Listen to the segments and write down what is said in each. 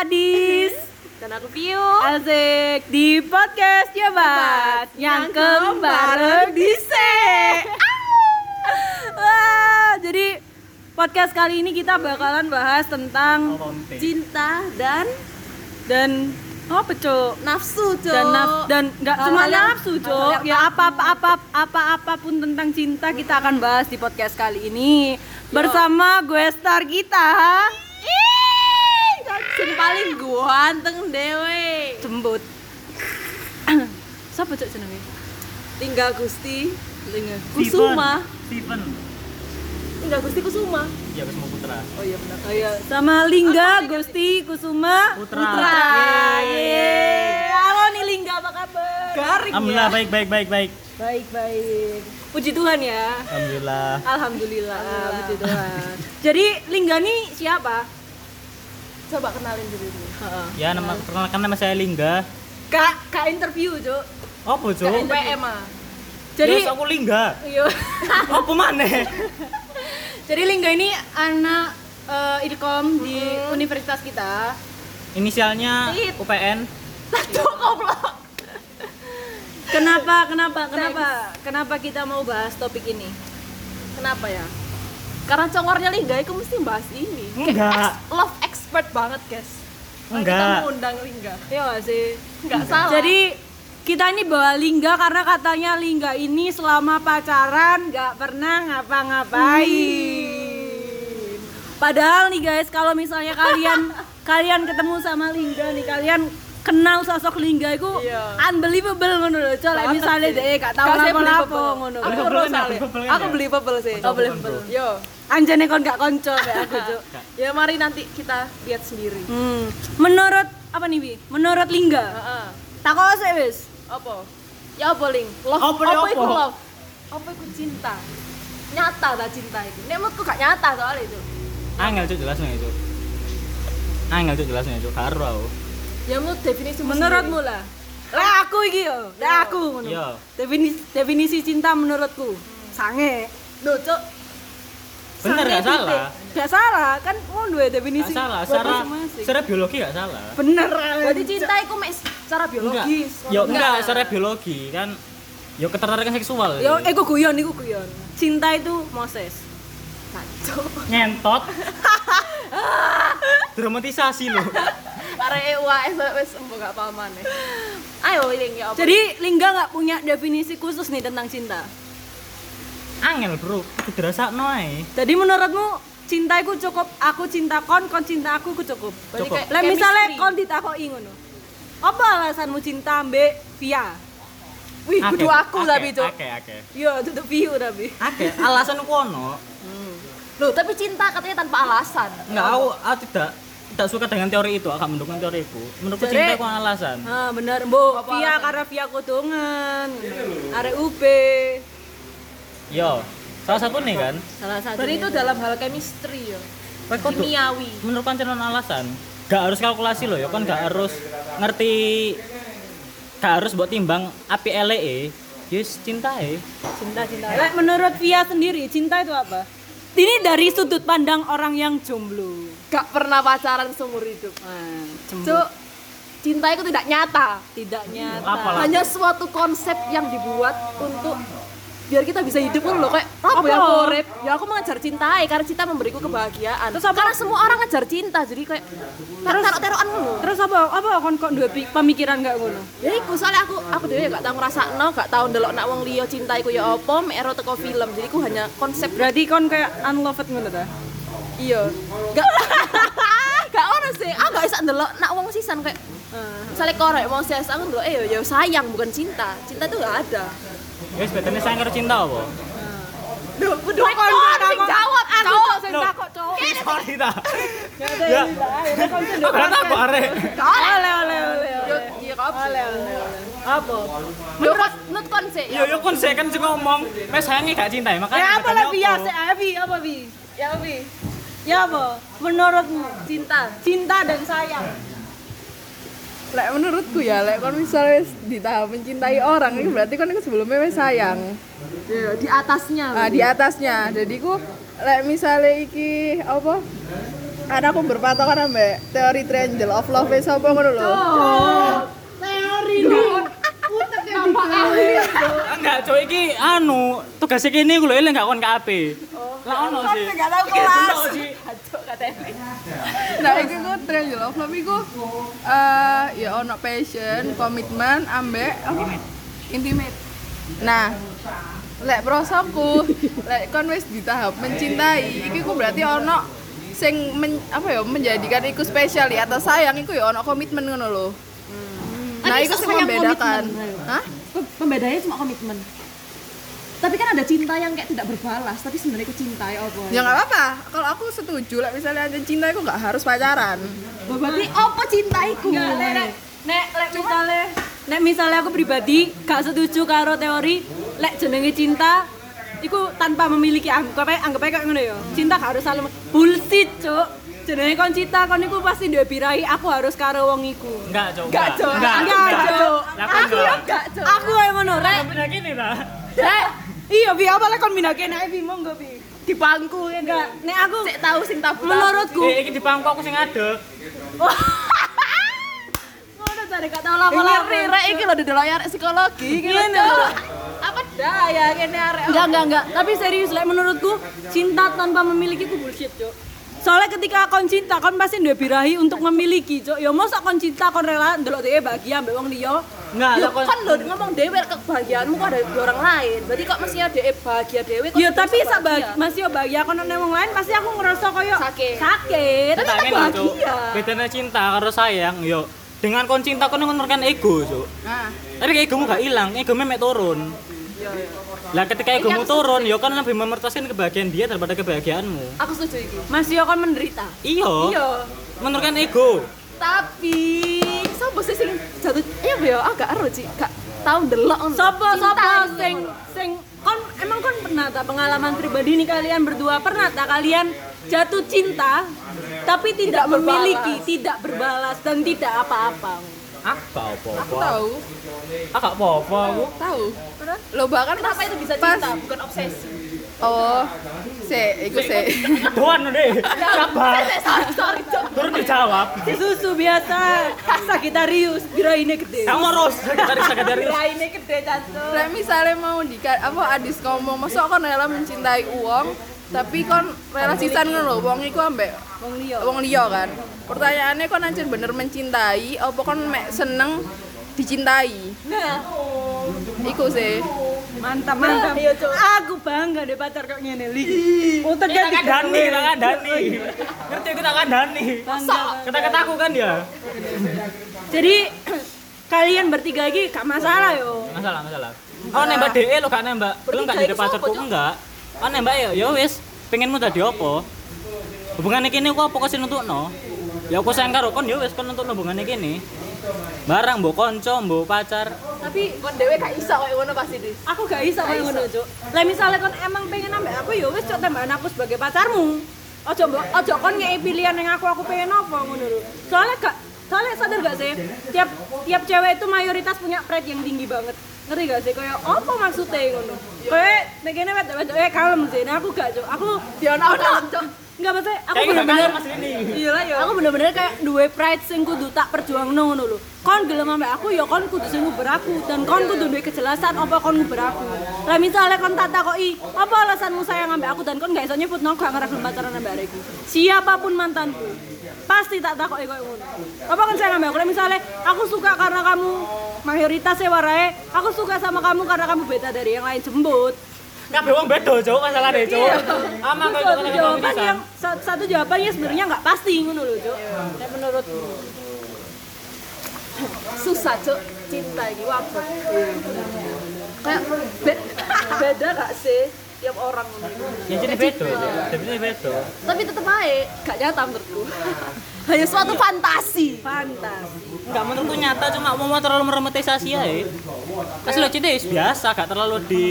Adis Dan aku Piu. Asik di podcast Jabat Yang bareng di C Wah, jadi podcast kali ini kita bakalan bahas tentang Cinta dan dan apa cok nafsu, Cuk. dan naf dan nggak cuma yang- nafsu cok ya apa apa apa apa apa pun tentang cinta kita akan bahas di podcast kali ini. Bersama gue star kita sing paling ganteng dewe. cembut siapa cok jenenge Tinggal Gusti Linga. Kusuma. Steven Tinggal Gusti Kusuma. ya Kusuma Putra Oh iya benar. Oh iya, sama Lingga, Gusti, Kusuma, Putra. Yeay. Halo nih Lingga, apa kabar? Garing Alhamdulillah ya. baik baik baik baik Baik, baik. Puji Tuhan ya. Alhamdulillah Alhamdulillah, puji Tuhan. Jadi Lingga nih siapa? Coba kenalin dulu nih. ya nama perkenalkan nama saya Lingga Kak, kak interview, Cuk. apa cuk PM ah. Jadi Yes, aku Lingga iya. apa mana Jadi Lingga ini anak eh, Ilkom di universitas kita. inisialnya Tit. UPN Kenapa, kenapa, kenapa, kenapa kita mau bahas topik ini? Kenapa ya? Karena congornya Lingga itu mesti bahas ini. Enggak. love expert banget, guys. Enggak. Kita mau undang Lingga. Iya gak sih? Enggak salah. Jadi kita ini bawa Lingga karena katanya Lingga ini selama pacaran nggak pernah ngapa-ngapain. Padahal nih guys, kalau misalnya kalian kalian ketemu sama Lingga nih, kalian kenal sosok Lingga itu Iya. unbelievable ngono lho. Coba Banget misalnya sih. deh gak lapo-lapo believable. ngono. Aku kan Aku ya? believable sih. Oh, believable. Yo. Anjane kon gak konco kayak aku, Cuk. Ya mari nanti kita lihat sendiri. Hmm. Menurut apa nih, Bi? Menurut Lingga. Heeh. Takut sih wis. Apa? Ya apa Ling? Love Apa itu apa? love? Apa itu cinta? Nyata tak cinta itu? Nek menurutku gak nyata soalnya itu. angel cuk jelasnya itu angel cuk jelasnya itu karo aku Ya menurut definisi Menurutmu lah. Lah aku iki yo, lah aku ngono. Iya. Definisi definisi cinta menurutku. Sange. Loh, Cuk. bener gak salah Gak salah, kan ngono ya definisi. gak salah secara secara biologi gak salah bener. Berarti cinta itu mek secara enggak biologis. yo enggak secara biologi kan yo ketertarikan seksual Yo, eh gue guyon, iku guyon. Cinta itu Moses. Kacau. ngentot dramatisasi loh Arek UAS wis embo gak paham maneh. Ayo Ling ya apa? Jadi Lingga nggak punya definisi khusus nih tentang cinta. angel bro itu dirasa noai Jadi menurutmu cinta itu cukup aku cinta kon, kon cinta aku ku cukup. Berarti cukup. kayak Lah misalnya kon ditakoki ngono. Apa alasanmu cinta mbek Via? Wih, kudu aku tapi, Cuk. Oke, oke. Yo, tutup view tapi. Oke, alasan ku ono. Loh, tapi cinta katanya tanpa alasan. Enggak, aku, aku tidak tidak suka dengan teori itu, aku mendukung teoriku. Menurutku Jadi- cinta ku alasan. Ah, bener, Bu. Apa Via alasan? karena Via kodongan. Arek UB. Yo, salah satu nih kan. Salah satu. Berarti itu dalam hal chemistry kudu- Kimiawi. Menurut pancen alasan. Gak harus kalkulasi loh ya, kan gak harus ngerti gak harus buat timbang api LE. Yes, cinta eh. cinta cinta. Menurut Via sendiri cinta itu apa? Ini dari sudut pandang orang yang jomblo. Gak pernah pacaran seumur hidup. Ah, Cuk, cinta itu tidak nyata. tidak nyata. Apalah. Hanya suatu konsep yang dibuat untuk biar kita bisa hidup kan loh kayak apa Apa? ya aku urip? ya aku mengejar cintai karena cinta memberiku kebahagiaan Terus apa? karena semua orang ngejar cinta jadi kayak terus taruh-taruhan ngono Terus apa? Apa kon kok pi- pemikiran gak ngono? ya iku soalnya aku aku dhewe gak tau ngrasakno gak tau ndelok nak wong liya cinta iku ya apa mek ero teko film jadi ku hanya konsep Berarti kon kayak unloved ngono ta? Iya gak gak ono sih aku gak bisa ndelok nak wong sisan kayak misalnya korek mau ses aku ndelok eh ya sayang bukan cinta cinta itu gak ada Wes betulnya saya ngerti cinta apa? Duh, Kok kon jawab Aku cowok sing takok cowok. Sorry ta. Ya Ya. Kok gak tak arek? Oleh oleh oleh. Yo, oleh. iya kok Oleh. Apa? Yo kon nut kon sih. Yo yo kon saya kan sing ngomong, wes sayangnya gak cinta ya, makanya Ya apa lah Via? Se Abi apa Bi? Ya Bi. Ya apa? Menurutmu cinta. cinta dan sayang. Lek menurutku ya, lek kon misalnya wis di tahap mencintai orang itu berarti kon itu sebelumnya wis sayang. Iya, di atasnya. Nah, di atasnya. Jadi ku lek misalnya iki apa? karena aku berpatokan ambek teori triangle of love wis apa ngono lho. teori Enggak, cok iki anu, tugas kene iku lho eleng gak kon KAP. Lah ono sih. Gak tau kelas. Ono sih. Nah, iki ku triangle of love iku eh ya ono passion, komitmen, ambek apa? Intimate. Nah, lek prosoku, lek kon wis di tahap mencintai, iki ku berarti ono sing men- apa ya menjadikan iku spesial ya atau sayang iku ya ono komitmen ngono lho. Nah, Tapi iku sing membedakan. Hah? Pembedanya cuma komitmen. Tapi kan ada cinta yang kayak tidak berbalas, tapi sebenarnya aku cinta ya apa? Ya nggak apa-apa. Kalau aku setuju lah misalnya ada cinta itu nggak harus pacaran. Berarti apa cintaiku? Nek, nek, nek, lek misalnya, nek misalnya aku pribadi gak setuju karo teori lek jenenge cinta iku tanpa memiliki anggap aja anggap aja kayak ngono ya. Cinta gak harus saling bullshit, Cuk. Jenenge kon cinta kon iku pasti duwe birahi aku harus karo wong iku. Enggak, cok. Enggak, Enggak, Cuk. Lah, aku ya enggak. gak, Cuk. Aku yang ngono, rek. Bener gini lah. Rek. Iya, bi apa lek kon minake nek bi monggo bi. Di bangku enggak. Nek aku Cek tahu sing tabu. menurutku Eh, iki di pangku aku sing adek. ngono tadi gak tau. Ngeri rek iki lho didelok arek psikologi iki lho. Apa daya kene arek. Enggak, enggak, enggak. Tapi serius, like, menurutku cinta tanpa memiliki itu bullshit, Cok. Soalnya ketika kon cinta, kon pasti duwe birahi untuk memiliki, Cok. Ya mosok kon cinta kon rela ndelok dhewe bahagia mbek wong liya. Enggak, lah kon kan lo ngomong dewe kebahagiaanmu kok ada di orang lain. Berarti kok mestinya dewe bahagia dewe Ya tapi sak bahagia, masih bahagia kon nang wong lain pasti aku ngerasa koyo Sakit. Sakit. Tapi Cuk. bahagia. Bedanya cinta karo sayang, yo dengan kon cinta kon menurunkan ego, Cuk. Nah, Tapi egomu gak hilang, egomu mek turun. Lah ketika egomu turun, yo kan lebih memertaskan kebahagiaan dia daripada kebahagiaanmu. Aku setuju iki. Masih yo kon menderita. Iya. Iya. Menurunkan ego. Tapi sapa sih sing jatuh iya ya agak ero sih. Gak tau ndelok ngono. Sopo sopo sing sing kon emang kon pernah tak pengalaman pribadi nih kalian berdua pernah tak kalian jatuh cinta tapi tidak, Tidak memiliki, berbalas. tidak berbalas dan tidak apa-apa. Apa apa aku tahu, Ah gak apa-apa aku. tahu. Lo bahkan Kenapa pas- itu bisa pas- cinta bukan obsesi? Oh, se, iku se. Doan deh. Sabar. sorry. Turun dijawab. Susu biasa, Sagitarius, biraine gede. Kamu harus dari sekadar Biraine gede cancuk. Lek misalnya mau di apa adis ngomong, masuk kon rela mencintai uang, tapi kon rela sisan ngono lho, wong iku ambek Wong liya. wong liya kan. Pertanyaannya kon anjir bener mencintai apa kon mek seneng dicintai? Nah, Iku sih. mantap mantap. Iya, Cuk. Aku bangga deh pacar kok ngene li. Utek Kita kandani, kita kandani. Ngerti kita kandani. Bangga. Kita ketaku kan ya. Jadi kalian bertiga lagi gak masalah yo. Masalah, masalah. Oh nembak DE lo gak nembak. Lu gak jadi pacarku enggak. Oh nembak ya, ya wis. Pengenmu tadi apa? Hubungannya kini aku apa kasih nuntukno? Ya aku sayang karo kon ya wis kon nuntukno hubungannya kini. Barang mbok konco, mbok pacar. Tapi Kon dewe gak iso koyo ngono pasti di. aku gak bisa kayak ngono, Cuk. Lah misalnya kon emang pengen ambek aku ya wis cok tambahan aku sebagai pacarmu. Ojo mbok ojo kon ngei pilihan yang aku aku pengen apa ngono lho. Soalnya gak soalnya sadar gak sih tiap tiap cewek itu mayoritas punya pride yang tinggi banget ngerti gak sih kayak apa maksudnya ngono kayak nek kene wedok wedok eh kalem sih nah aku gak cok aku Ya ono Cok. Enggak maksudnya aku Kayak bener-bener. Iya lah ya. Aku bener-bener kayak duwe pride sing kudu tak perjuangno ngono lho. Kon gelem ambek aku ya kon kudu sing nguber aku dan kon kudu duwe kejelasan apa kon nguber aku. Lah misalnya kon tak takoki, apa alasanmu sayang ambek aku dan kon gak iso nyebut nang gak ngarep pacaran ambek arekku. Siapa pun mantanku, pasti tak koyo ngono. Apa kon sayang ambek aku? Lah misalnya aku suka karena kamu mayoritas ya warai, aku suka sama kamu karena kamu beda dari yang lain jembut. Kabeh wong beda, Cuk, masalah deh, Cuk. Ama kok satu jawaban yang sa- satu jawabannya sebenarnya nggak pasti ngono loh, Cuk. Nek menurutku. Susah, Cok. Cinta iki wabah. Kayak be- beda gak sih tiap orang. Ya jadi beda, jadi beda. Tapi tetep aja gak nyata menurutku. Hanya suatu fantasi. Pantas. Enggak menurutku nyata cuma mau terlalu meromantisasi ya. Asli cinta ya biasa, gak terlalu di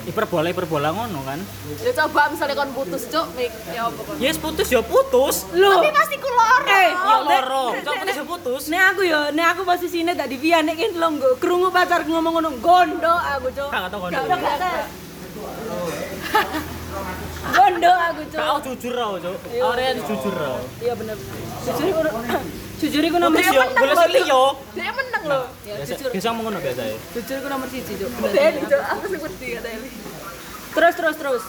hiperbola hiperbola ngono kan. Ya coba misalnya kon putus, Cok, Mik, ya apa kon? Ya yes, putus ya putus. Loh. Tapi pasti ku loro. Eh, Ya loro, cok nek- putus ya putus. Nek aku yo, nek aku posisine tadi Via nek nggo krungu pacarku ngomong ngono, gondo aku, Cuk. Gak tau gondo. Bondo aku, Cuk. Kau jujur raw, Cuk. Area jujur raw. Iya bener. Jujur iku jujur iku nomor yo boleh sih liyo. Dia menang loh. Ya, Biasa jujur. biasa ngono biasa ya. Jujur iku nomor 1, Cuk. Bener. Deli, Cok. Aku sih ngerti kata. Terus terus terus.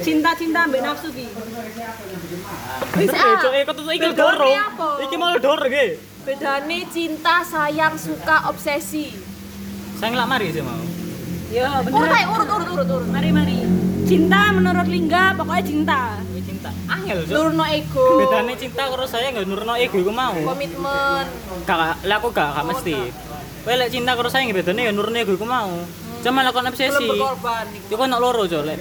Cinta-cinta mbek nafsu ki. Bener ya, Cuk. Eh, kok tuh iki Bedone doro. apa? Iki malah doro ge. Bedane cinta, sayang, suka, obsesi. Saya ngelak mari sih mau. Ya Urut bener. aja, urut, urut, urut, urut. Mari mari. Cinta menurut Lingga pokoknya cinta. Ini cinta. Angel. Nurno ego. Bedane cinta karo saya nggak nurno ego iku mau. Komitmen. Kakak, lah aku gak, gak mesti. Kowe lek cinta karo saya bedane ya nurune ego iku mau. Cuma lakon obsesi. Belum berkorban. nih. Iku ono loro jo lek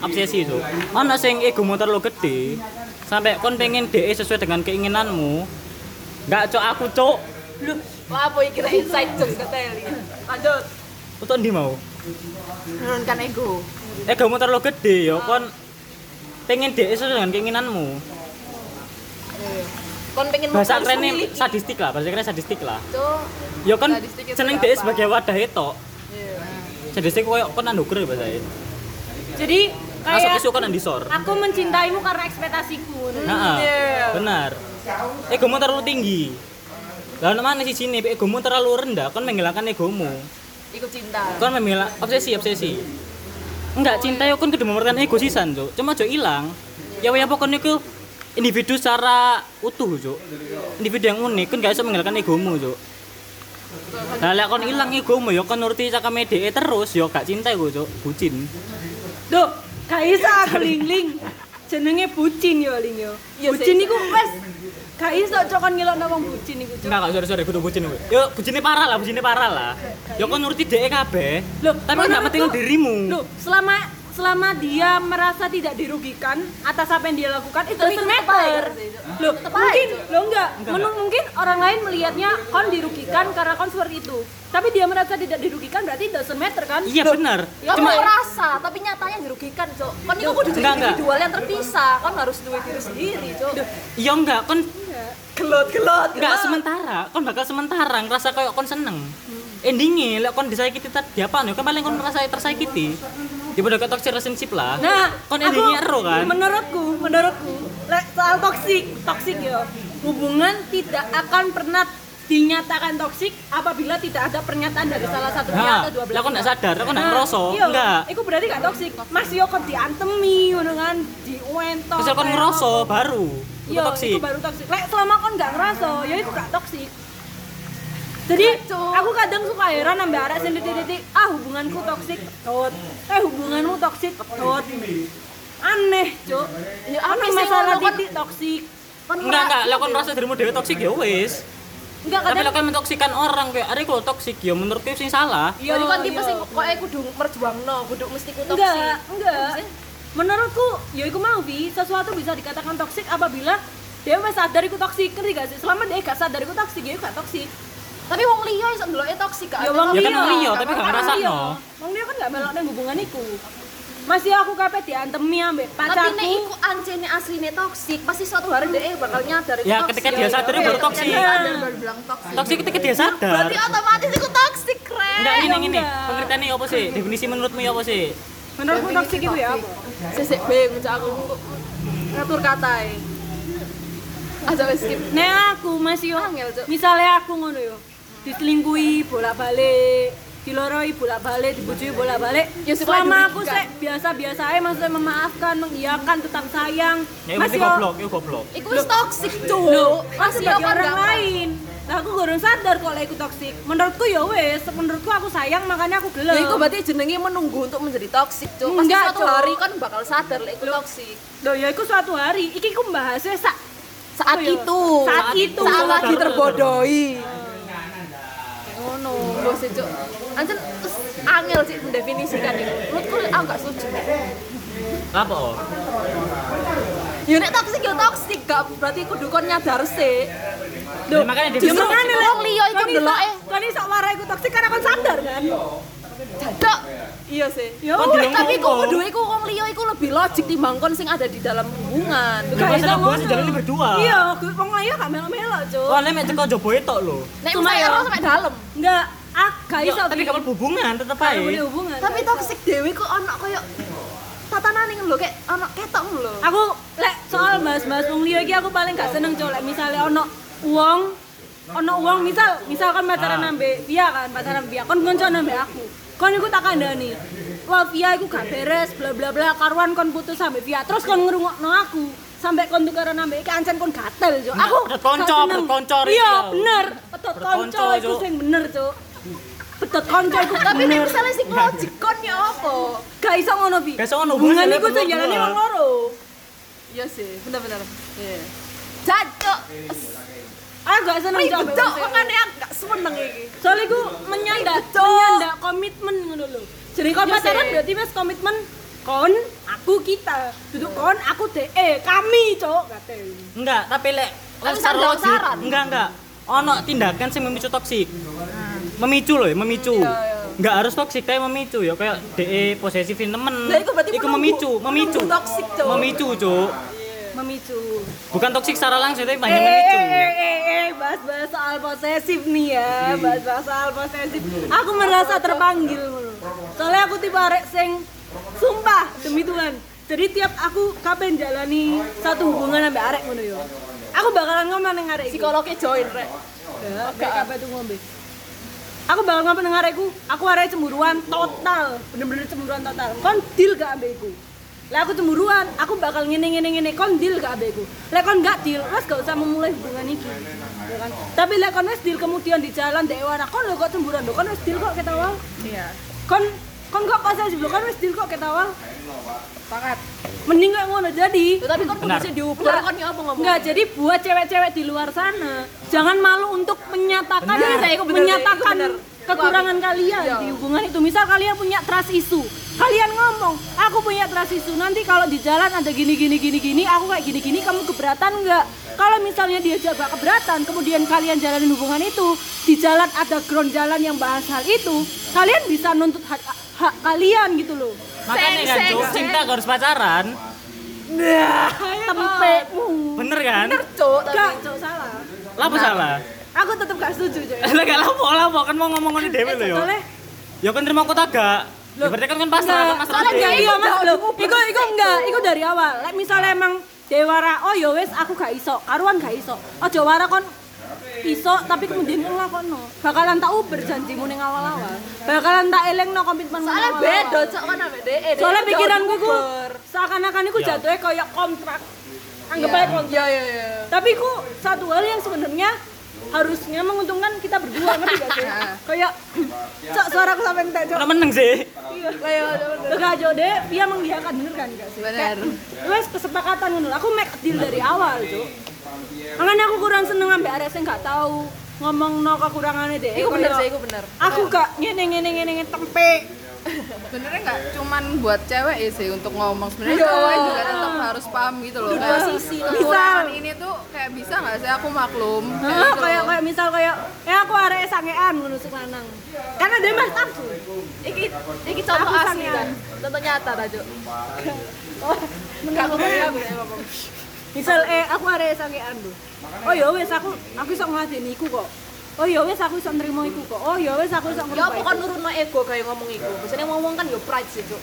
obsesi jo. Ono sing ego motor lo gede sampai kon pengen DE sesuai dengan keinginanmu. Enggak cok aku cok. Loh, apa ya kira inside jokes kata Eli. Lanjut. Untuk ndi mau? Menurunkan ego. Ego motor lo gede yo kon pengen DE sesuai dengan keinginanmu. Kon pengen Bahasa kerennya sadistik lah, bahasa kerennya sadistik lah. Sadistik itu seneng apa? DE sebagai wadah itu. Iya. Sadistik koyo kon anduker bahasa Jadi kayak isu kon andisor. aku mencintaimu karena ekspektasiku. Nah, Iya. benar. Egomu terlalu tinggi. Lalu mana sih sini? Egomu terlalu rendah. Kon menghilangkan egomu. Ikut cinta. Kon memilah obsesi obsesi. Enggak cinta yo kon kudu memerlukan ego sisan, Cuk. Cuma jo ilang. Ya ya pokoknya ku individu secara utuh, Cuk. Individu yang unik, kon gak bisa menghilangkan egomu, Cuk. Nah, lek kon ilang egomu yo kon nuruti cakame dhek terus yo gak cinta iku, Cuk. Bucin. Duh, gak isa aku ling-ling. Jenenge bucin yo ling yo. Iya, Bucin sih. iku wes gak iso cok kon ngelokno wong bucin iku cok. Enggak, enggak, sorry, sorry, kudu bucin kowe. Yo, bucinnya parah lah, bucinnya parah lah. Yo kon nuruti dhek kabeh. Loh, tapi kan gak penting dirimu. Loh, selama selama dia merasa tidak dirugikan atas apa yang dia lakukan itu tetep matter. Loh, mungkin lo enggak, Enggak, Menurut- mungkin orang lain melihatnya kon dirugikan karena kon seperti itu. Tapi dia merasa tidak dirugikan berarti doesn't matter kan? Iya benar. Ya Cuma merasa, tapi nyatanya dirugikan, Cok. Kan itu kudu jadi Enggak, enggak. individual yang terpisah. Kan harus duwe diri sendiri, Cok. iya enggak kon Gelot, gelot, enggak sementara, kon bakal sementara ngerasa kayak kon seneng. Endingnya lek kon disakiti tadi apa nih? Kan paling kon merasa tersakiti. Ya udah ke toxic relationship lah. Nah, kon endingnya ero kan. Menurutku, menurutku, lek soal toksik, toksik ya. Hubungan tidak akan pernah dinyatakan toksik apabila tidak ada pernyataan dari salah satu pihak Nah, atau dua belah. lah kon enggak sadar, kon enggak Nah, ngerasa. iya, Enggak. Iku berarti gak toksik. Mas yo kon diantemi ngono kan, diuento. Terus kon ngerasa baru. Itu Iya, toxic. itu baru toksik. Lek selama kon gak ngerasa, ya itu gak toksik. Jadi aku kadang suka heran sampai arek sing titik-titik, ah hubunganku toksik, tot. Eh hubunganmu toksik, tot. Aneh, Cuk. Ya, Apa aneh masalah kan. titik toksik? Kan Enggak, enggak, lah kon gitu. ngerasa dirimu dhewe toksik ya wis. Enggak Tapi kadang lek kon mentoksikan orang kayak arek kok toksik ya menurutku sing salah. Iya, Jadi kan tipe sing kok aku kudu merjuangno, kudu mesti ku toksik. Enggak, enggak. Menurutku, ya iku mau bi, sesuatu bisa dikatakan toksik apabila dia wis sadar iku toksik, ngerti gak sih? Selama dia gak sadar iku toksik, ya iku gak toksik. Tapi wong liya iso ndeloke toksik gak? Ya ada wong Ya kan liya. wong liya, tapi gak Wong ngrasakno. liya. Wong liya kan gak melok nang hubungan iku. Masih aku kabeh diantemi ambek Tapi nek pacarku. iku ancene asline toksik, pasti suatu hari dia bakal nyadar itu Ya, toksik. ketika dia sadar, baru toksik. Toksik. Toksik ketika dia sadar. Berarti otomatis iku toksik, keren. Enggak ini Ya ini. Pengertiannya apa sih? Definisi menurutmu ya apa sih? Menurutku toksik itu ya apa? Sesek bingung cak aku ngatur katai. Aja wis skip. Nek aku masih yo, misalnya aku ngono yo, diselingkuhi bolak-balik, diloroi bolak-balik, dibujui bolak-balik. Ya, selama aku sih biasa-biasa aja maksudnya memaafkan, mengiyakan, tetap sayang. Ya berarti yo- goblok, ya goblok. Iku wis toksik, Cuk. Kan sebagai yo kan orang lain. Nah, aku gurung sadar kalau aku toksik. Menurutku ya wes, menurutku aku sayang makanya aku gelem. Ya iku berarti jenenge menunggu untuk menjadi toksik, Cuk. Pasti Enggak, suatu hari kan bakal sadar lek iku toksik. Loh, ya iku suatu hari. Iki ku bahasnya sak Saat Apa ya? itu. Saat itu. Saat lagi terbodohi. Ngono, bos Cuk. Anjen terus angel sih mendefinisikan itu. Menurutku aku gak setuju. Apa? Ya nek toksik ya toksik, gak berarti kudu kon nyadar sih. Ya, makanya Ya bilang makanya Wong liya iku ndeloke. Kon iso warai iku toksik karena kon sadar kan? Jadok. Iya sih. Dilong- Tapi kok kudu iku wong liya iku lebih logik timbang kon sing ada di dalam hubungan. Gak iso gua sejalan berdua. Iya, wong lain gak melok-melok, Cuk. Soalnya mek teko jobo itu lho. Nek Cuma ya- sampai dalam. Enggak, ah gak Yo, iso. tapi kamu hubungan tetep ae. hubungan. Tapi toksik dewe ku ono koyo tatanane ngono lho kayak ono ketok lho. aku lek soal mas-mas wong liya iki aku paling gak seneng cok lek misale ono uang ono uang misal misalkan pacaran Ah. ambek Via kan pacaran Via kon konco ambek aku kon iku tak kandani wah Via iku gak beres bla bla bla karuan kon putus ambek Via terus kon ngrungokno aku sampai kon tukaran ambek iki ancen kon gatel Nah, aku konco, seneng. pedot konco, Rik, iya ya. bener Pedot konco konco, iku Cuk. sing bener cok pedot konco iku Tapi nek bener misalnya sing logik kon ya apa? gak iso ngono Vi Gak iso ngono, hubungan iku sing jalane wong loro Iya sih, bener-bener. Iya. Jancuk. Aku gak seneng cok cok, sing- makanya aku gak seneng iki. soalnya gue menyandak Cok. menyandak komitmen ngono lho jadi kon Iya pacaran sih. berarti wis komitmen kon aku kita duduk kon aku de eh kami cok kate Enggak, tapi lek Tapi saran- saran. enggak enggak. Ono tindakan sing memicu toksik. Memicu loh, ya, memicu. Iya, iya. Enggak harus toksik, tapi memicu ya kayak DE posesifin temen. Lah, iku berarti menunggu- memicu, memicu. toksik, Cuk. Memicu, Cuk. Memicu Bukan toksik secara langsung, tapi eh banyak eh memicu. eh eh eh bahas bahas soal posesif nih ya bahas bahas soal posesif aku merasa terpanggil soalnya aku tipe arek sing sumpah demi Tuhan jadi tiap aku kapan jalani satu hubungan sampai arek ngono yo aku bakalan ngomong nang arek. Psikolognya join rek. Ya, kayak apa itu ngombe? Aku bakal ngapa dengar aku, aku arek cemburuan total, bener-bener cemburuan total. Kon deal gak ambek iku? Lah aku cemburuan, aku bakal ngene ngene ngene, kon deal gak ambek iku? Lah kon gak deal, wes gak usah memulai hubungan iki. Ya kan? Tapi lah kon wes deal kemudian di jalan dek warna, kon lo kok cemburuan lo, kon wes deal kok ketawa. Iya. Kon kon kok posesif lo, kon wes deal kok ketawa. Sepakat. Mending gak ngono jadi. Tuh, tapi kon sih diukur kon ya apa ngomong? Enggak, jadi buat cewek-cewek di luar sana, jangan malu untuk menyatakan Benar. Bener, menyatakan. Kekurangan kalian Iya. di hubungan itu. Misal kalian punya trust issue, kalian ngomong, aku punya trust issue. Nanti kalau di jalan ada gini gini gini gini, aku kayak gini gini, kamu keberatan nggak? Kalau misalnya dia jaga keberatan, kemudian kalian jalanin hubungan itu, di jalan ada ground jalan yang bahas hal itu, kalian bisa nuntut hak, hak kalian gitu loh. Makanya kan, seng, cinta gak harus pacaran. Tempekmu. Bener kan? Bener cuk, tapi Gak, Cok, salah. Lah apa salah? Aku tetap gak setuju, Cok. Lah gak lapo, lapo kan mau ngomong ngene dhewe lho ya. Soalnya Ya kan terima kota gak. Ya berarti kan kan pasrah, kan pasrah. soalnya dia iya mas lo, udah, iku iku enggak, iku dari awal. Lek misalnya emang dewara, oh ya wes aku gak iso, karuan gak iso. Ojo wara kon iso tapi kemudian ngelakono. Bakalan tak uber janjimu ning awal-awal. Bakalan tak elengno komitmen soalnya awal-awal. beda cuk kan ambek DE. Soalnya pikiranku ku seakan-akan iku Ya. jatuhnya kayak kontrak. Anggap aja kontrak. Iya iya iya. Tapi ku satu hal yang sebenarnya harusnya menguntungkan kita berdua ngerti gak sih? Kayak cok suaraku sampai entek cok. Ora meneng sih. Iya. Enggak jauh deh, dia mengiyakan bener kan gak sih? Bener. Kayak, Wes kesepakatan ngono. Aku make deal dari awal, Cuk. Makanya aku kurang seneng arek sing gak tahu ngomong no kekurangannya deh. Iku bener Kayak, sih, iku bener. Aku gak ngene ngene ngene tempe. Sebenarnya nggak cuman buat cewek ya sih untuk ngomong. Sebenarnya Iya. cowok juga tetap harus paham gitu loh. Kayak sisi kekurangan Misal. ini tuh kayak bisa nggak sih aku maklum. Kayak Heeh, gitu kayak kayak misal kayak ya aku arek sangean ngono sing lanang. Karena dia mas nafsu. Iki iki contoh Aku asli kan. Contoh nyata cuk. Oh, Enggak ngomong aku misal eh aku arek sangean lho. Oh ya wes aku aku iso ngladeni iku kok. Oh ya wes aku iso nrimo iku kok. Oh ya wes aku iso Ya apa iku. kan nurunno ego kayak ngomong iku. Biasanya ngomong kan yo pride sih cuk.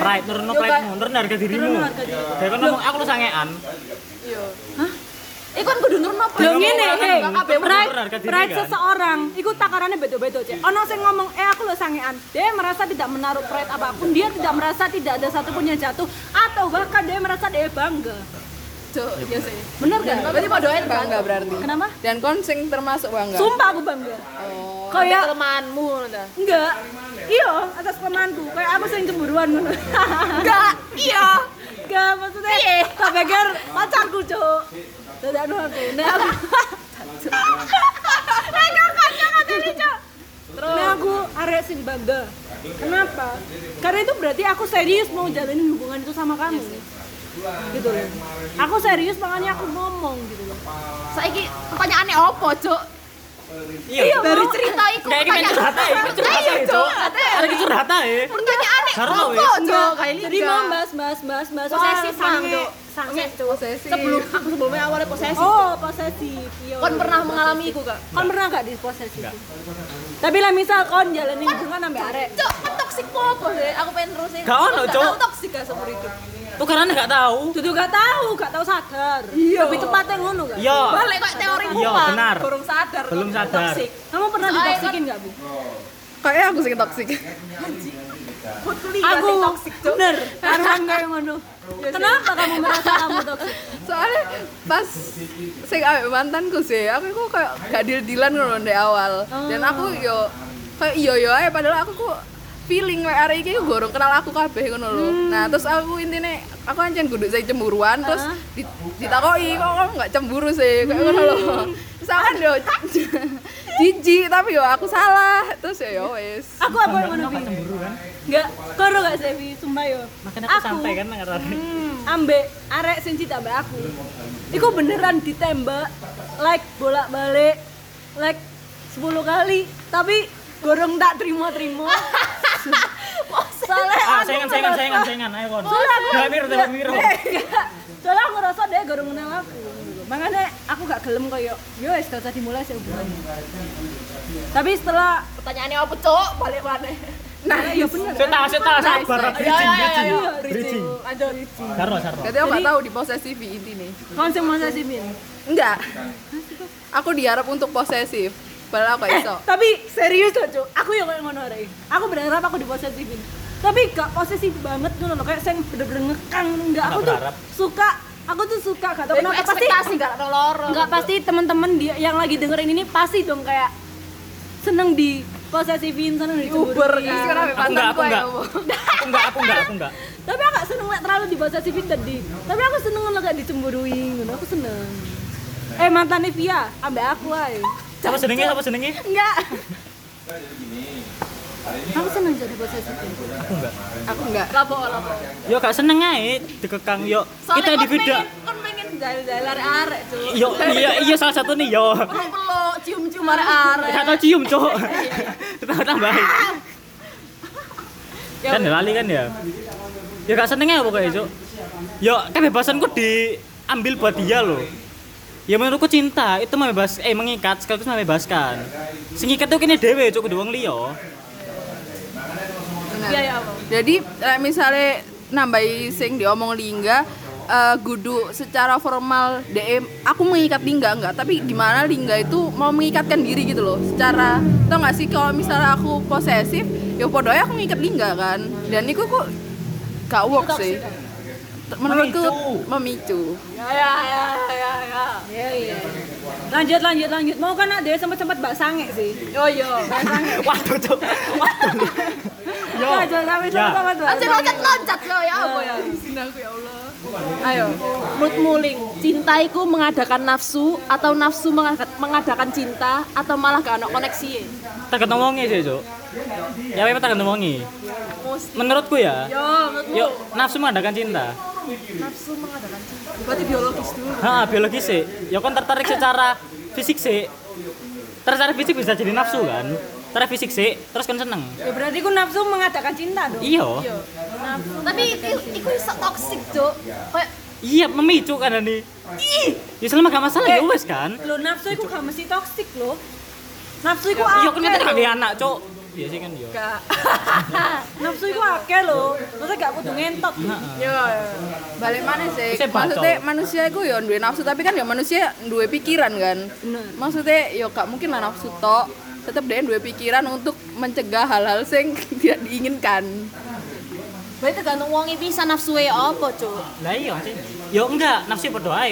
Pride, nurunno Yo, pride nurun harga dirimu. Nurunno harga diri. Kayak kan ngomong aku lu sangean. Iya. Hah? Iku kan kudu nurunno pride. Lho ngene, kan pride, pride seseorang iku takarannya beda-beda, Cek. Ono sing ngomong, "Eh, aku lo sangean." Dia merasa tidak menaruh pride apa pun, dia tidak merasa tidak ada satupun yang jatuh atau bahkan dia merasa dia bangga. Cuk, iya sih. Bener gak? Berarti podoen kan? bangga berarti. Kenapa? Dan konsing termasuk bangga. Sumpah aku bangga. Oh, Kayak kelemahanmu ta. enggak. Iya, atas kelemahanku. Kayak aku sing cemburuan ngono. Enggak, iya. Enggak, maksudnya tak pikir pacarku, Cuk. Aku. Nah, aku Nek kakak jangan tadi, Cuk. Nah, aku arek sing bangga. Kenapa? Karena itu berarti aku serius mau jalanin hubungan itu sama kamu. Gitu loh. Aku serius makanya aku ngomong gitu loh. Saiki pertanyaannya opo, Cuk? Iya, Dari cerita iku Kayak ini curhat ae, ini curhat ae, Cuk. Ada ki curhat ae. Pertanyaannya Karena opo, wis. Cuk? Kayak Jadi mau bahas bahas bahas bahas. Posesif, Mang, Cuk. sange cuk Posesif. sebelum aku sebelumnya awalnya posesif oh posesif. Iya kon pernah mengalami itu gak? Kon pernah gak di posesif? Tapi lah misal kon jalani hubungan sampai arek. Cok kan toksik apa sih aku pengen terusin. Gak ono, Cok. toksik gak seumur hidup tuh karena nggak tahu Dudu gak tahu, gak tahu sadar. Iya. Lebih tepatnya ngono gak? iya balik kok teori Iya, benar. belum sadar Belum sadar. toksik Kamu pernah ditoksikin gak, Bu? Kayaknya aku sing toksik. Aku toksik bener, karuan kayak ngono. Kenapa kamu merasa kamu toksik? Soalnya pas sing ambek mantanku sih, aku kok kayak gak deal-dealan ngono dari awal. Dan aku yo kayak iya yo ae padahal aku kok feeling kayak arek iki yo gorong kenal aku kabeh ngono lho. Nah, terus aku intine aku ancen kudu saya cemburuan terus di- ditakoki kok kamu gak cemburu sih kayak ngono lho. Terus aku yo jijik tapi yo aku salah. Terus ya yo wis. Aku apa yang ngono, cemburu kan Enggak, karo gak sih? Sumpah yo. makanya aku sampai kan nggak Hmm, ambek arek sing cinta ambek aku. Iku beneran ditembak like bolak-balik like 10 kali, tapi gorong tak terima-terima. Soalnya ah aku saingan saingan ngerasa- saingan saingan ayo kon Soalnya miro miro Enggak. Soalnya aku ngerasa dia gorong kenal aku. Makanya aku gak gelem koyo yo wis gak usah dimulai sih hubungannya. Tapi setelah pertanyaannya apa cok balik mana nah iya bener. saya tahu saya tahu sabar bridging ya ya bridging ya bridging lanjut Sarno Sarno Jadi aku tahu di posesif intine. Kon sing mau sasimin. Enggak. Aku diharap untuk posesif. Padahal aku gak Eh, iso. tapi serius loh, Cuk. Aku yang kayak ngono rek. Aku berharap aku diposesifin. Tapi gak posesif banget ngono loh, kayak sing bener-bener ngekang enggak. Aku tuh suka aku tuh suka gak tau Tapi kenapa pasti gak ada loro Enggak pasti teman-teman dia yang lagi dengerin ini pasti dong kayak seneng di posesifin, seneng di Uber sekarang aku enggak aku enggak aku enggak aku enggak aku enggak Tapi aku gak seneng terlalu di posesifin tadi. Tapi aku seneng lah gak dicemburui, ngono aku seneng. Eh mantan Via, ambek aku ae. Siapa senengnya? Siapa senengnya? Enggak. Aku seneng jadi posesifin. aku enggak. Aku enggak. lapo lapo yo gak seneng ae dikekang yo. Kita soalnya individu pengen kon pengen jalan-jalan arek cok yo iya iya salah satu nih yo. Peluk-peluk cium-cium arek arek. Gak tau cium cok tambah. Tambahin kan ya lali kan ya? Ya gak senengnya pokoknya cok yo kebebasanku diambil buat dia loh ya menurutku cinta itu membebas eh mengikat sekaligus membebaskan. Sing ikat tuh kini dewe cok kudu wong liya. Benar. iya ya apa Jadi misalnya nambahi sing diomong Lingga eh gudu secara formal DM aku mengikat Lingga enggak tapi gimana Lingga itu mau mengikatkan diri gitu loh secara tau gak sih kalau misalnya aku posesif ya podo aja aku mengikat Lingga kan. Dan itu kok gak work sih menurutku memicu. Ya ya ya ya ya. Iya iya. Lanjut lanjut lanjut. Mau kan ada sempat sempat mbak sange sih. yo yo. Waduh cok waduh. Yo. Lanjut sampai ya. sempat mbak Anjir loncat loncat yo ya apa ya? Aku ya Allah. Ayo. Menurutmu ling cintaiku mengadakan nafsu atau nafsu mengada- mengadakan cinta atau malah gak ada koneksi? Tergantung wongnya sih cok ya memang tergantung wongnya menurutku ya. Yo menurutmu. Yo nafsu mengadakan cinta nafsu mengadakan cinta berarti biologis dulu Ha, biologis sih. Ya kan tertarik secara fisik sih. Tertarik fisik bisa jadi nafsu kan. Tertarik fisik sih, terus kan seneng. Ya berarti ku nafsu mengadakan cinta dong. Iya. tapi itu itu iso toksik cuk kayak Iya, memicu kan ini. Ih, ya selama gak masalah ya wes kan. Lo nafsu itu gak mesti toksik lo. Nafsu itu Iya kan kita gak anak, Cok. Iya sih kan yo. Gak. Nafsu itu akeh lo. Maksudnya gak kudu ngentot. yo balik mana sih Bisa maksudnya manusia itu ya duwe nafsu tapi kan ya manusia duwe pikiran kan Bener. maksudnya ya gak mungkin lah nafsu tok tetap dia duwe pikiran untuk mencegah hal-hal sing tidak diinginkan berarti tergantung wongi bisa nafsu ya apa cuk Lah iya sih. Yo enggak, nafsu berdoa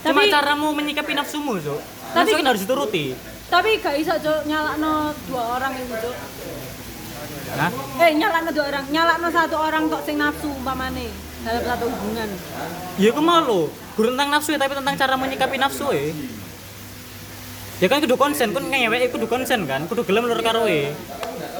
Cuma Tapi- caramu menyikapi nafsumu. Tapi- Nafsu kan harus dituruti. Tapi gak iso cok nyalakno dua orang itu cok. Hah? Eh nyalakno dua orang, nyalakno satu orang tok sing nafsu umpamane dalam satu hubungan. Ya aku mau lo. Guru tentang nafsu ya, tapi tentang cara menyikapi nafsu ya. Ya kan kudu konsen, kan ngewek kudu konsen kan, kudu gelem lur karo e.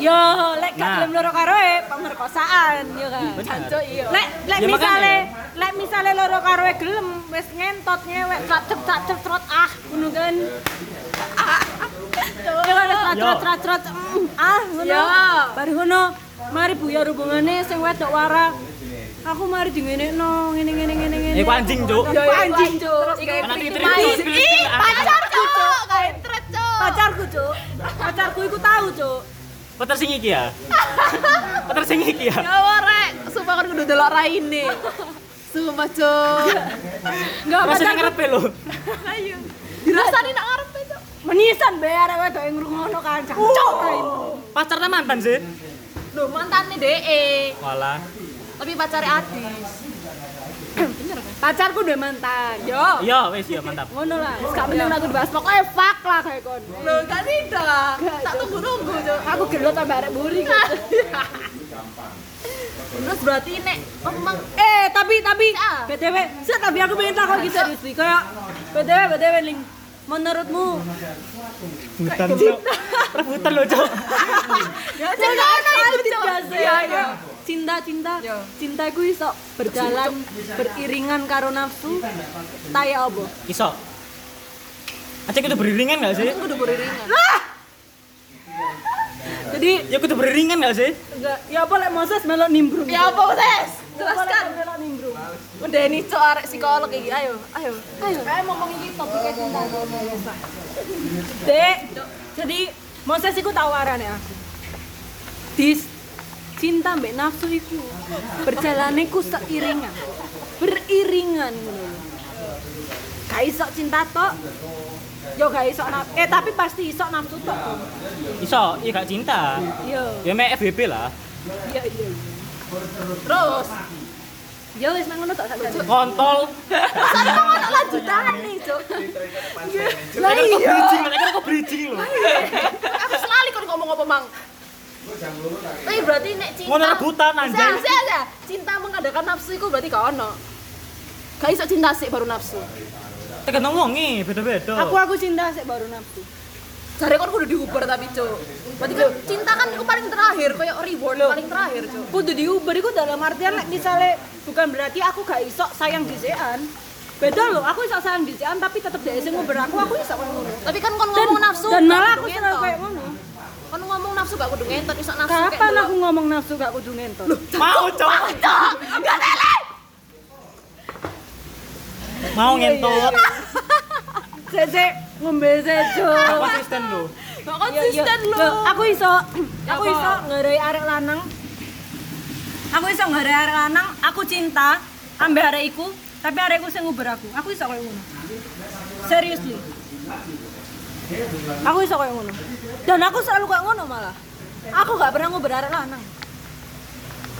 Yo, lek gak Nah. gelem loro karo e pemerkosaan yo kan. Jancuk iya. Lek lek Ya, misale lek misale loro karo e gelem wis ngentot ngewek tak cep tak cep trot ah ngono kan. Yo kan trot trot trot mm, ah ngono. Yo. Baru ngono mari buyar hubungane sing wedok warak aku mari di ngene no ngene ngene ngene ngene Eh, ku anjing, Cuk. Ya, ya, anjing cuk Iku main. Cuk. Ih, pacarku, Cuk. pacarku cuk pacarku iku tahu cuk Pacar sing iki ya. Pacar sing iki ya. Ya warek, sumpah kan kudu delok raine. Sumpah, Cuk. enggak Rasanya pacarku ngarepe lho. Ayo. Dirasani nak ngarepe, Cuk. menisan be arek wedok yang ngrungokno kan raimu Pacarnya mantan sih. Loh, mantane DE. Walah. Tapi pacarnya Adis. Pacarku udah mantan yo Iya, wis ya mantap. ngono lah gak penting aku dibahas pokoknya fuck lah kayak kon Loh, kan tidak. Tak tunggu-tunggu, Cuk. aku gelut sampe arek buri. Terus berarti nek memang eh tapi tapi Ah. btw sih tapi aku pengen takut gitu Rizky kayak btw btw ling menurutmu Cuk. Rebutan lho, Cuk. ya cinta ono iku, Cuk. Cinta cinta Yo. cinta ku iso berjalan beriringan karo nafsu taya apa Iso. Acek kudu beriringan gak sih? kudu beriringan. jadi Ya kudu beriringan gak sih? enggak ya apa lek Moses melok nimbrung Ya apa, Tes? jelaskan Jelaskan. melok nimbrung Udah ini cok arek psikolog iki. Ayo, ayo. Ayo. kayak ngomong ini topiknya cinta dek jadi Moses iku tawaran ya dis cinta mbek nafsu iku berjalane ku seiringan beriringan ngono gak iso cinta tok yo gak iso nafsu eh tapi pasti iso nafsu tok. Iso, iya gak cinta. yo Ya mek FBB lah. iya iya Terus, yo wis nang ngono tok sak jane. Kontol. tak lanjutan nih, Cuk. Lah iya. Kok bridging, lah kok bridging lho. Aku selalu kon ngomong apa, Mang? Tapi berarti nek cinta Ngono rebutan, saya. Cinta mengadakan nafsu itu berarti gak ono. Gak iso cinta sih baru nafsu. Tergantung wonge, beda-beda. aku aku cinta sik baru nafsu Jare kon kudu diuber tapi, Cuk. Berarti kan cinta kan itu paling terakhir, kayak reward paling terakhir, Cuk. kudu diuber iku dalam artian lek misale bukan berarti aku gak iso sayang dhisekan beda loh aku iso sayang dhisekan tapi tetep dhek sing nguber aku aku iso koyo ngono Tapi kan kon ngomong nafsu dan malah aku seneng ngentot. kayak ngono Kon ngomong nafsu gak kudu ngentot, iso nafsu kapan aku ngomong nafsu gak kudu ngentot mau, Cok. Cuk, gak lele. Mau ngentot. sik sik ngombe sejo Konsisten lho. Gak konsisten lo. aku iso aku Apa? iso ngerai arek lanang aku iso ngerai arek lanang aku cinta ambek arek iku tapi arekku sing nguber aku aku iso koyo ngono seriously aku iso koyo ngono dan aku selalu koyo ngono malah aku gak pernah nguber arek lanang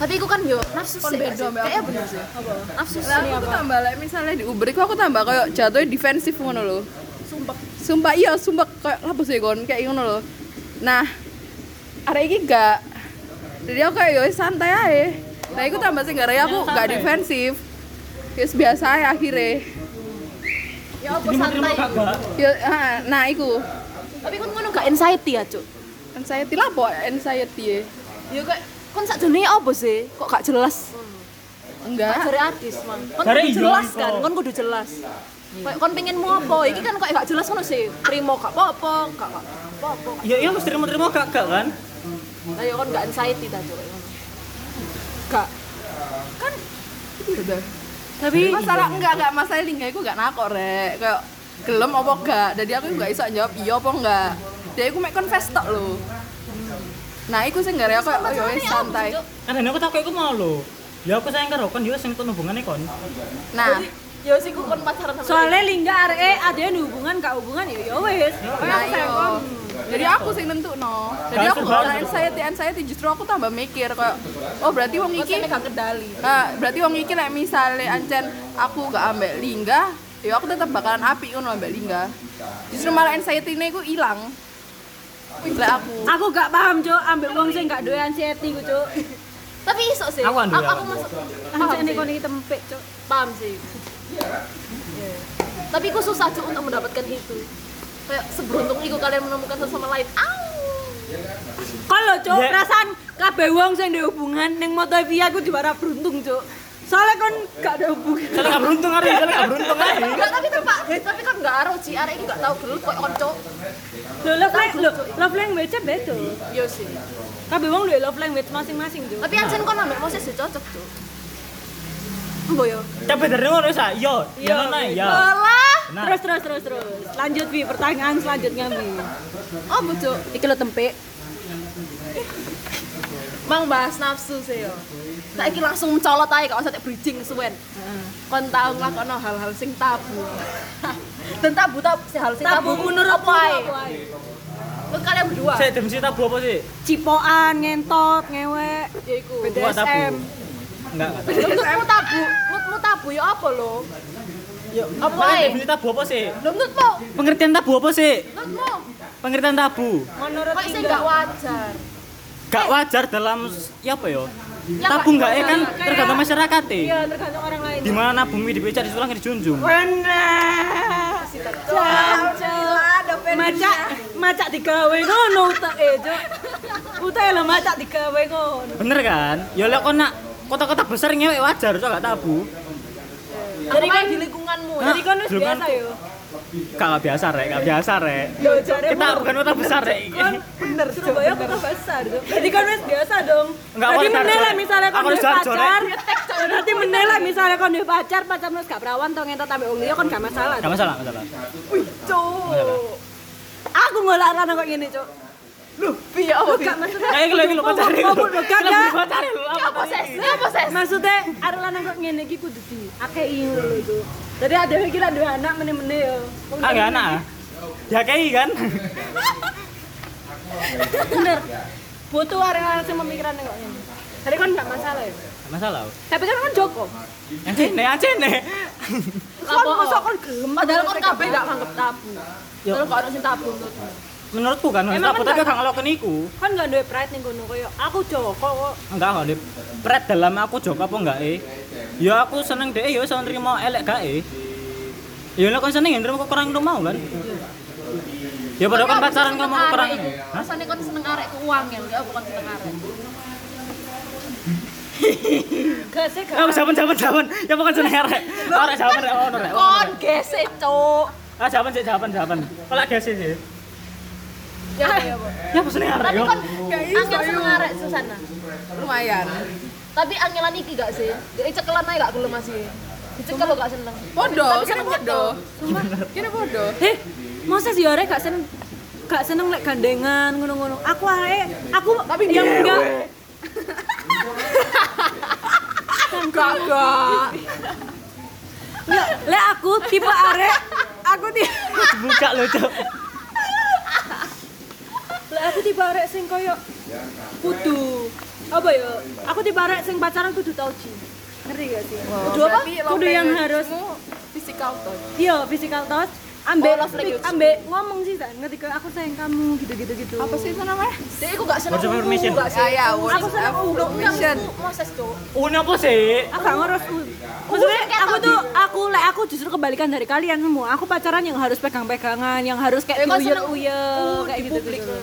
Tapi iku kan yo nafsu sih. Kayaknya aku. bener sih. Nafsu Lah sih. aku tuh tambah like misalnya di Uber aku tambah kayak jatuhnya defensif ngono lho. Sumpah. Sumpah iya, sumpah kayak apa sih kon kayak ngono lho. Nah, arek iki gak jadi aku kayak yo santai aja. Nah, iku tambah sing gara aku gak defensif. Wis biasa aja akhirnya. Ya apa santai. ah, nah iku Tapi kon ngono gak anxiety ya, Cuk. anxiety lah apa anxiety ya? Ya kayak kon sak jenenge apa sih? Kok gak jelas? Enggak. Jare artis, Man. Kon kudu iya, jelas iso. kan, kon kudu jelas. Kayak kon pengen mau apa? Iki kan kayak gak jelas ngono sih. Trimo gak apa-apa, gak gak apa-apa. Ya iya mesti terima-terima kagak kan? Ayo kon gak anxiety ta, Cuk. gak Kan udah. Tapi masalah enggak enggak. Masalah lingga aku enggak nakok rek. Kayak gelem apa enggak? Jadi aku enggak bisa jawab iya apa enggak? Dia aku mek confess tok lho. Nah iku sing gara aku oh ya wis santai. Cuk. Kan aku takut iku mau lho. Ya aku sayang karo kon, dia sing tun hubungane kon. nah Ya sih ku kon pacaran sama soalnya lingga eh ada yang hubungan gak hubungan ya ya Kayak nah aku iya. kon jadi aku sing nentu no jadi Gak aku ora anxiety anxiety justru aku tambah mikir kayak oh berarti wong iki megang kendali. nah, berarti wong iki nek misale ancen aku gak ambek lingga ya aku tetap bakalan api ngono ambek lingga. Justru malah anxiety ini aku hilang Lek aku. Aku gak paham cuk. Ambil uang sing gak doyan anxiety ku cuk. Tapi iso sih. Aku aku, ya. aku masuk anxiety sih. kon iki tempek cuk. Paham sih. Iya. Tapi aku susah Cuk untuk mendapatkan itu. Kayak seberuntung itu kalian menemukan satu sama lain. Au. kalau cuk Ya. perasaan kabeh wong sing ndek hubungan ning Motovia aku diwara beruntung cuk soalnya kon gak ada hubungan Soalnya gak beruntung hari, soalnya gak beruntung hari. Enggak, tapi tempat, tapi kan enggak aro Ci, arek iki enggak tahu gelut kok konco. lho love language lho love language beda Yo sih. kabeh wong duwe love language masing-masing cuk Tapi anjen kon ambek Moses ya cocok, Cuk. Mbok yo. Tapi bener ngono sa. Yo, ya ngono ya. Nah, Terus terus terus terus. Lanjut Bi, pertanyaan selanjutnya Bi. Oh, Cuk. Iki lo tempe. Mang bahas nafsu sih yo. Saiki langsung colot aja gak usah tak bridging suwen. Kon tau nglakono hal-hal sing tabu. Dan tabu tabu sih hal sing tabu, menurut apa ae? Menurut kalian berdua. saya dem tabu apa sih? Cipokan, ngentot, ngewek, Ya iku. Buat tabu. BDSM. Enggak, enggak. Menurutmu tabu, menurutmu tabu ya apa lo? Yo, Apa ae? tabu apa sih? Menurutmu? Pengertian tabu apa sih? Menurutmu? Pengertian tabu. Menurut Kok sih Indah. gak wajar? Gak wajar dalam ya apa yo? Ya, Tabu enggak ya kan tergantung masyarakat Iya, ya. tergantung orang lain. Di mana bumi dibecar di tulang dijunjung. Benar. Macak, macak digawe ngono utek e, Cuk. Utek lho macak digawe ngono. Bener kan? Ya lek kon nak kota-kota besar ngewek wajar, so gak tabu. Jadi kan di lingkunganmu. Nah, Jadi kan wis kan- biasa yo. Gak gak biasa rek, gak biasa rek. Yo jare Kita bukan kota besar rek. kan bener Surabaya kota besar. Jadi kan wis biasa dong. Enggak, Jadi meneh lah misalnya kon pacar. Berarti meneh lah misalnya kon duwe pacar, pacar wis gak perawan to ngentot ambek wong liya kon gak masalah. Gak masalah, masalah. Wih, Cuk. Aku ngolak kok gini, Cuk. Loh, piye apa Gak maksudnya. Kayak lho pacar Oh, oh, oh, gak, gak. pacar lho. Apa ses? Apa ses? Maksudnya arek lanang kok ngene iki kudu di akei lho itu. Jadi ada iki lah duwe anak meneh-meneh yo. Wong Ah, gak anak. Ya kayak kan. Bener. Butuh arek lanang sing pemikiran kok ngene. Jadi kan gak masalah ya. Masalah. Tapi kan kan Joko. Yang cene aja nih. Kon kon gelem Padahal kon kabeh gak nganggep tabu. Padahal kok ono sing tabu menurutmu. Menurutku kan wis kan tapi gak- gak ngelokon iku. Kan gak duwe pride ning kono koyo aku Joko kok. Enggak kok. Pret dalam aku jok apa enggak eh. Ya aku seneng deh, ya iso nerima elek gak eh. Ya nek kon seneng ya nerima kok kurang mau kan. Ya padahal kan pacaran kamu kurang. Rasane kon seneng arek ku uang ya, gak bukan seneng arek. Gak. Oh, jawaban jawaban jawaban. Ya bukan seneng arek. Ora jawaban rek ono rek. Kon gesek, Cuk. Ah jawaban sih jawaban jawaban. Kalau sih sih. Ya apa ya, apa? Ya apa seneng arek yo. angel seneng arek Susana. lumayan Tapi angelan iki gak sih? Jadi cekelan aja gak gelem masih. Dicekel lo gak seneng. bodoh Tapi kira seneng bodoh Sumpah. kira bodoh Heh, masa sih arek gak seneng gak seneng lek gandengan ngono-ngono. Aku arek, aku Tapi yang enggak Gak gak. Enggak, lek aku tipe arek, aku tipe Buka lo, Cok. Lek aku tipe arek sing koyo kudu apa ya? Aku tipe arek sing pacaran kudu tau ji. Ngerti gak sih? Kudu apa? Kudu yang harus physical touch iya physical touch ambek Oh, ambek ngomong sih kan ngerti aku sayang kamu gitu-gitu gitu. apa sih itu namanya Jadi aku gak seneng. Words of affirmation. Gak sih. ya ya Aku of seneng affirmation Moses, Cuk. Una apa sih? Aku gak ngurus Maksudnya aku tuh aku lek aku justru kebalikan dari kalian semua. Aku pacaran yang harus pegang-pegangan, yang harus kayak diuyer-uyer uh, kayak di gitu publik gitu.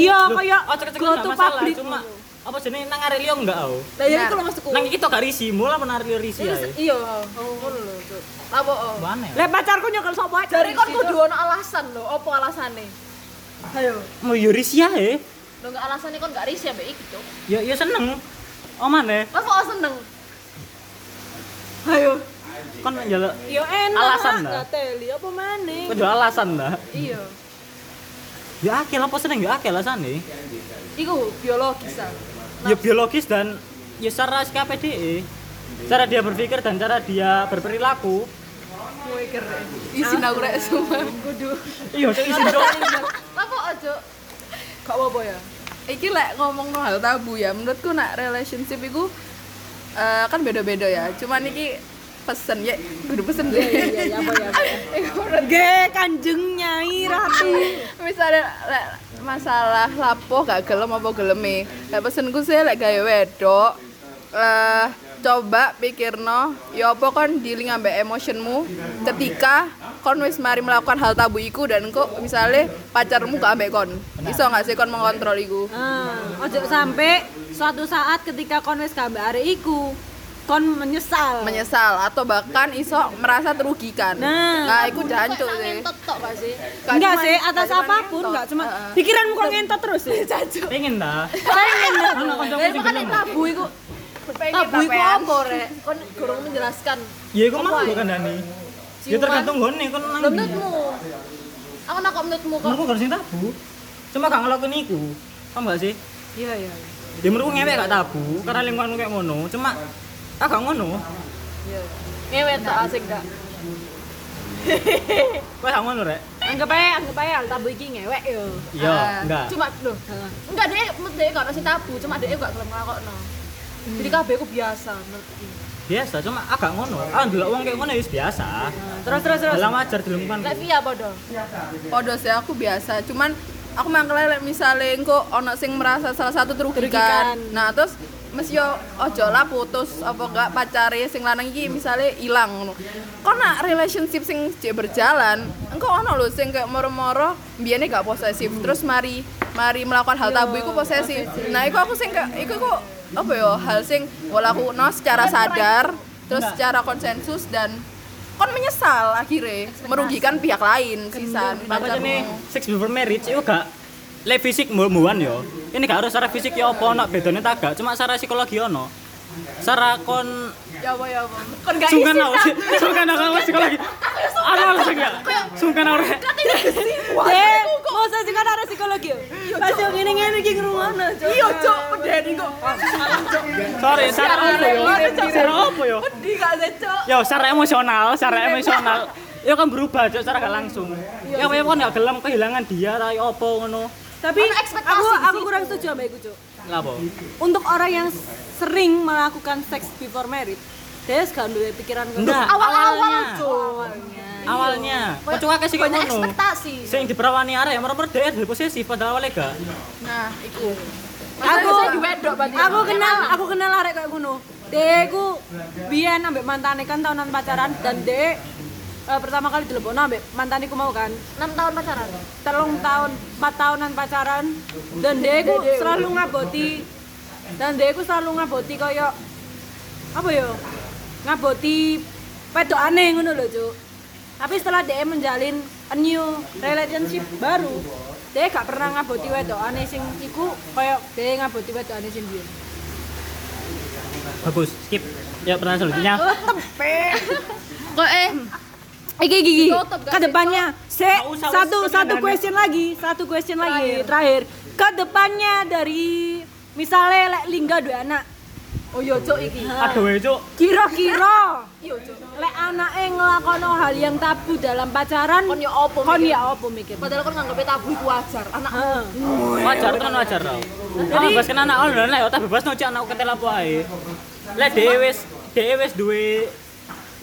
Iya, kayak oh, go to public. cuma apa jenenge nang arek enggak au. Lah ya Nah. iku lo maksudku. Nang iki tok gak risi, mula apa nang risi Iya, ae. Iya. Ngono lho, Cuk. Apa oh? Mana? Lek pacarku nyokel sapa aja. Dari kon kudu ono alasan lho, apa alasane? Ayo. Mau yo risi ae. Lo gak alasannya kon gak risih ambek iki, Cuk. Ya ya seneng. Oh mana? Lah kok seneng? Ayo. Kon njaluk Yo enak. Alasan lah, teli apa kon jual alasan dah. Iya. Ya akeh apa seneng ya akeh alasane. Iku biologis ah. Ya biologis dan ya secara SKPDE. Cara dia berpikir dan cara dia berperilaku. Kowe keren. izin aku rek semua Kudu. Iya, cok izin dong. Apa aja? Gak apa-apa ya. iki lek ngomong no hal tabu ya menurutku nak relationship itu eh, kan beda-beda ya cuman iki pesen ya. Kudu pesen. Deh apa ya, apa ya. Ge kanjeng nyai ratu. misalnya lek masalah lapo gak gelem apa geleme. Lek pesenku sih lek gawe wedok eh coba pikirno ya apa kon dealing ambek emotionmu. Ketika kon wis mari melakukan hal tabu iku dan kok misalnya pacarmu gak ambek kon. Iso gak sih kon mengontrol iku? Ah, ojo sampai suatu saat ketika kon wis gambar arek iku kon menyesal. menyesal atau bahkan iso merasa terugikan Nah. nah iku jancuk sih Ngentot gak sih? Gak Enggak sih, atas apa pun, enggak cuma pikiranmu kok ngentot terus sih. Pengen dah. Pengen makanya gelem. tabu iku Tabu iku apa rek? Kon gorong menjelaskan. Ya iku mau Apa, bukan Dani. Ya tergantung gone kon nang. Menurutmu? Aku nak menurutmu kok. Gak sing tabu. Cuma gak ngelakuin iku. Paham gak sih? Iya iya. Ya menurutku ngewek gak tabu karena lingkungan kayak ngono. Cuma ah gak ngono. Ngewe tak asik gak? Kok gak ngono rek? Anggap aja, anggap aja hal tabu iki ngewek yo. Iya, Ah, enggak. Cuma lho. Enggak deh, dia gak sing tabu, cuma dia gak gelem nglakokno. Jadi kabeh ku biasa menurutku. Biasa, cuma agak ngono. Ah ndelok wong kayak ngono ya wis biasa. Terus terus terus. Dalam wajar di lingkungan. Lek Via podo. Podo sih aku biasa, cuman aku mangkel lek misale engko ono sing merasa salah satu. Terugikan. Nah, terus mesti yo ojo lah putus apa enggak pacare sing lanang iki misale ilang ngono. Kok nak relationship sing berjalan, engko ono lho sing kayak moro-moro mbiyane gak posesif, terus mari mari melakukan hal tabu iku posesif. Nah, iku aku sing kayak iku kok apa yo hal sing walaku no secara sadar, terus secara konsensus dan kon menyesal akhirnya merugikan pihak lain sisan nih sex before marriage itu gak le fisik muan yo. Ini gak harus secara fisik ya apa ono bedane tak gak, cuma secara psikologi ono. Secara kon Ya apa ya apa. Kon gak sungkan aku sungkan aku psikologi. Ada langsung ya. Sungkan aku. Dek, mau saya juga ada psikologi. Pas yang ini ngene iki ngrungokno, Cuk. Iya, Cuk, pedeni kok. Sorry, secara apa yo? Secara apa yo? Pedih gak sih, Cuk? Yo, secara emosional, secara emosional. Yo kan berubah, Cuk, secara gak langsung. Ya apa ya kon gak gelem kehilangan dia ta yo apa ngono. Tapi ekspektasi aku aku kurang setuju sama iku, Cuk. Lah apa? Untuk orang yang sering melakukan seks before marriage, dia gak duwe pikiran ngono. Enggak, Awal-awal, awalnya. Cuk. Awalnya, kok cuma kasih kayak Banyak ngono. ekspektasi. Sing diperawani arek ya merem dhek dari posesif padahal awalnya gak. nah iku Aku Aku di wedok berarti. aku kenal aku kenal arek kayak ngono. Dek ku biyen ambek mantane kan tahunan pacaran dan dek eh, pertama kali dilebokno ambek mantane ku mau kan. 6 tahun pacaran. telung tahun, empat tahunan pacaran dan dia ku selalu ngaboti dan dia ku selalu ngaboti kaya apa ya ngaboti wedok aneh ngono lho Cuk tapi setelah dia menjalin a new relationship baru dia gak pernah ngaboti wedok aneh sing iku kaya dia ngaboti wedok aneh sing biyen Bagus, skip. Ya pertanyaan selanjutnya. oh tempe Kok eh Iki. Tutup, gak Ke depannya se satu satu question lagi, satu question lagi terakhir. Ke depannya dari misalnya lek Lingga dua anak. Oh iya, Cuk iki. Aduh, ya, Cuk. Kira-kira Iya, Cuk. lek anake ngelakono hal yang tabu dalam pacaran, Kon ya opo kon ya apa mikir? Padahal kon nganggep tabu iku wajar. Anak. Wajar kan wajar tau. Jadi bebas kan anak ono lek tak bebas no cek anak ketel apa ae. Lek dhewe wis dhewe wis duwe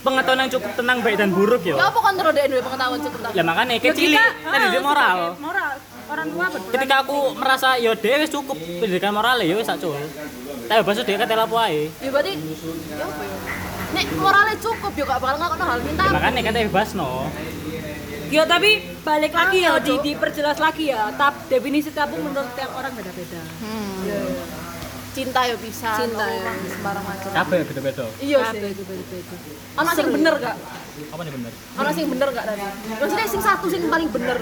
pengetahuan yang cukup tentang baik dan buruk yo. Ya apa kon terus dek duwe pengetahuan cukup tak? Lah makanya kecil tadi dia moral. Moral. Orang tua berperan. Ketika aku merasa yo dhewe wis cukup pendidikan moral yo wis sak cul. Tak bebas dhewe ketel apa ae. Ya berarti ya apa ya? Nek moralnya cukup ya gak bakal ngakon hal minta. Ya makanya kan bebas no. Ya tapi balik lagi ya di, diperjelas lagi ya. Tab definisi tabu menurut tiap orang beda-beda. Cinta ya bisa. Cinta no, ya. sembarang macam. Kabeh beda-beda. Iya sih. beda-beda. Ana sing bener gak? Apa nih bener? Ana sing bener gak tadi? Maksudnya sing satu sing paling bener.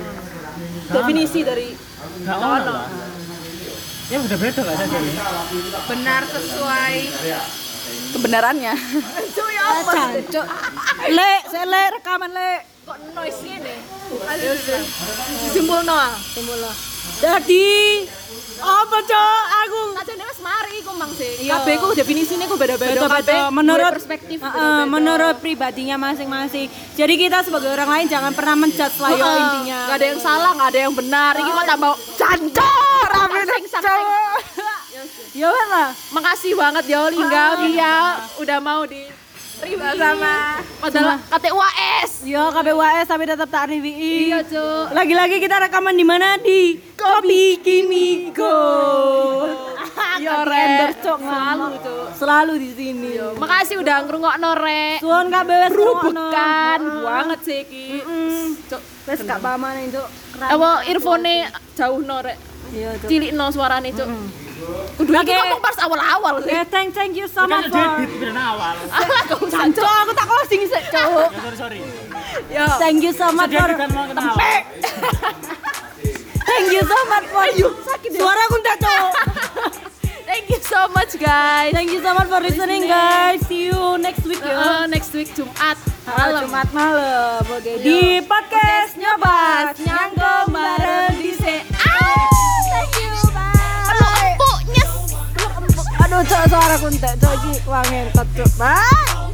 Definisi dari Enggak ono lah. Ya udah beda gak saja ini. benar sesuai kebenarannya Cuk ya apa? Cancuk. Le, saya le rekaman le. Kok noise gini? Simpul no. Timbul lah. Jadi apa cok aku Aja wis mari iku mang sih. Iya. Kabeh ku definisine ku beda-beda. kabeh menurut perspektif beda-beda. menurut pribadinya masing-masing. Jadi kita sebagai orang lain jangan pernah menjudge lah yo intinya. Gak ada yang salah, gak ada yang benar. Iki kok tambah cancor. Rame Ya wes lah. Makasih banget ya Lingga, Via udah mau di sama padahal KTUAS. Yo KBWS tapi tetap tak RWI. Iya, Cuk. Lagi-lagi kita rekaman di mana di Kopi Kimiko. Yo render cok Selalu, Cuk. Selalu di sini. Makasih udah ngrungokno rek. Suwon KBWS Rubekan banget sih iki. Cuk. Wes gak paman itu. Apa earphone jauh no rek. Iya, Cuk. Cilik no suarane, Cuk. Kudu iki ngomong pas awal-awal. Ya thank thank you so much. Kan debit ben awal. Alah aku tak closing singgih Cuk. Ya, sorry sorry. Ya, thank you so much for tempek. Thank you so much for you. Sakit suara aku ndak, Cuk. Thank you so much guys. Thank you so much for listening guys. See you next week ya. Uh, next week Jumat malam. Jumat malam. Oke, di podcast Nyobat Nyangkom bareng di 저, 저, 저 하라고 한다. 저기 왕엔 떴죠. 아!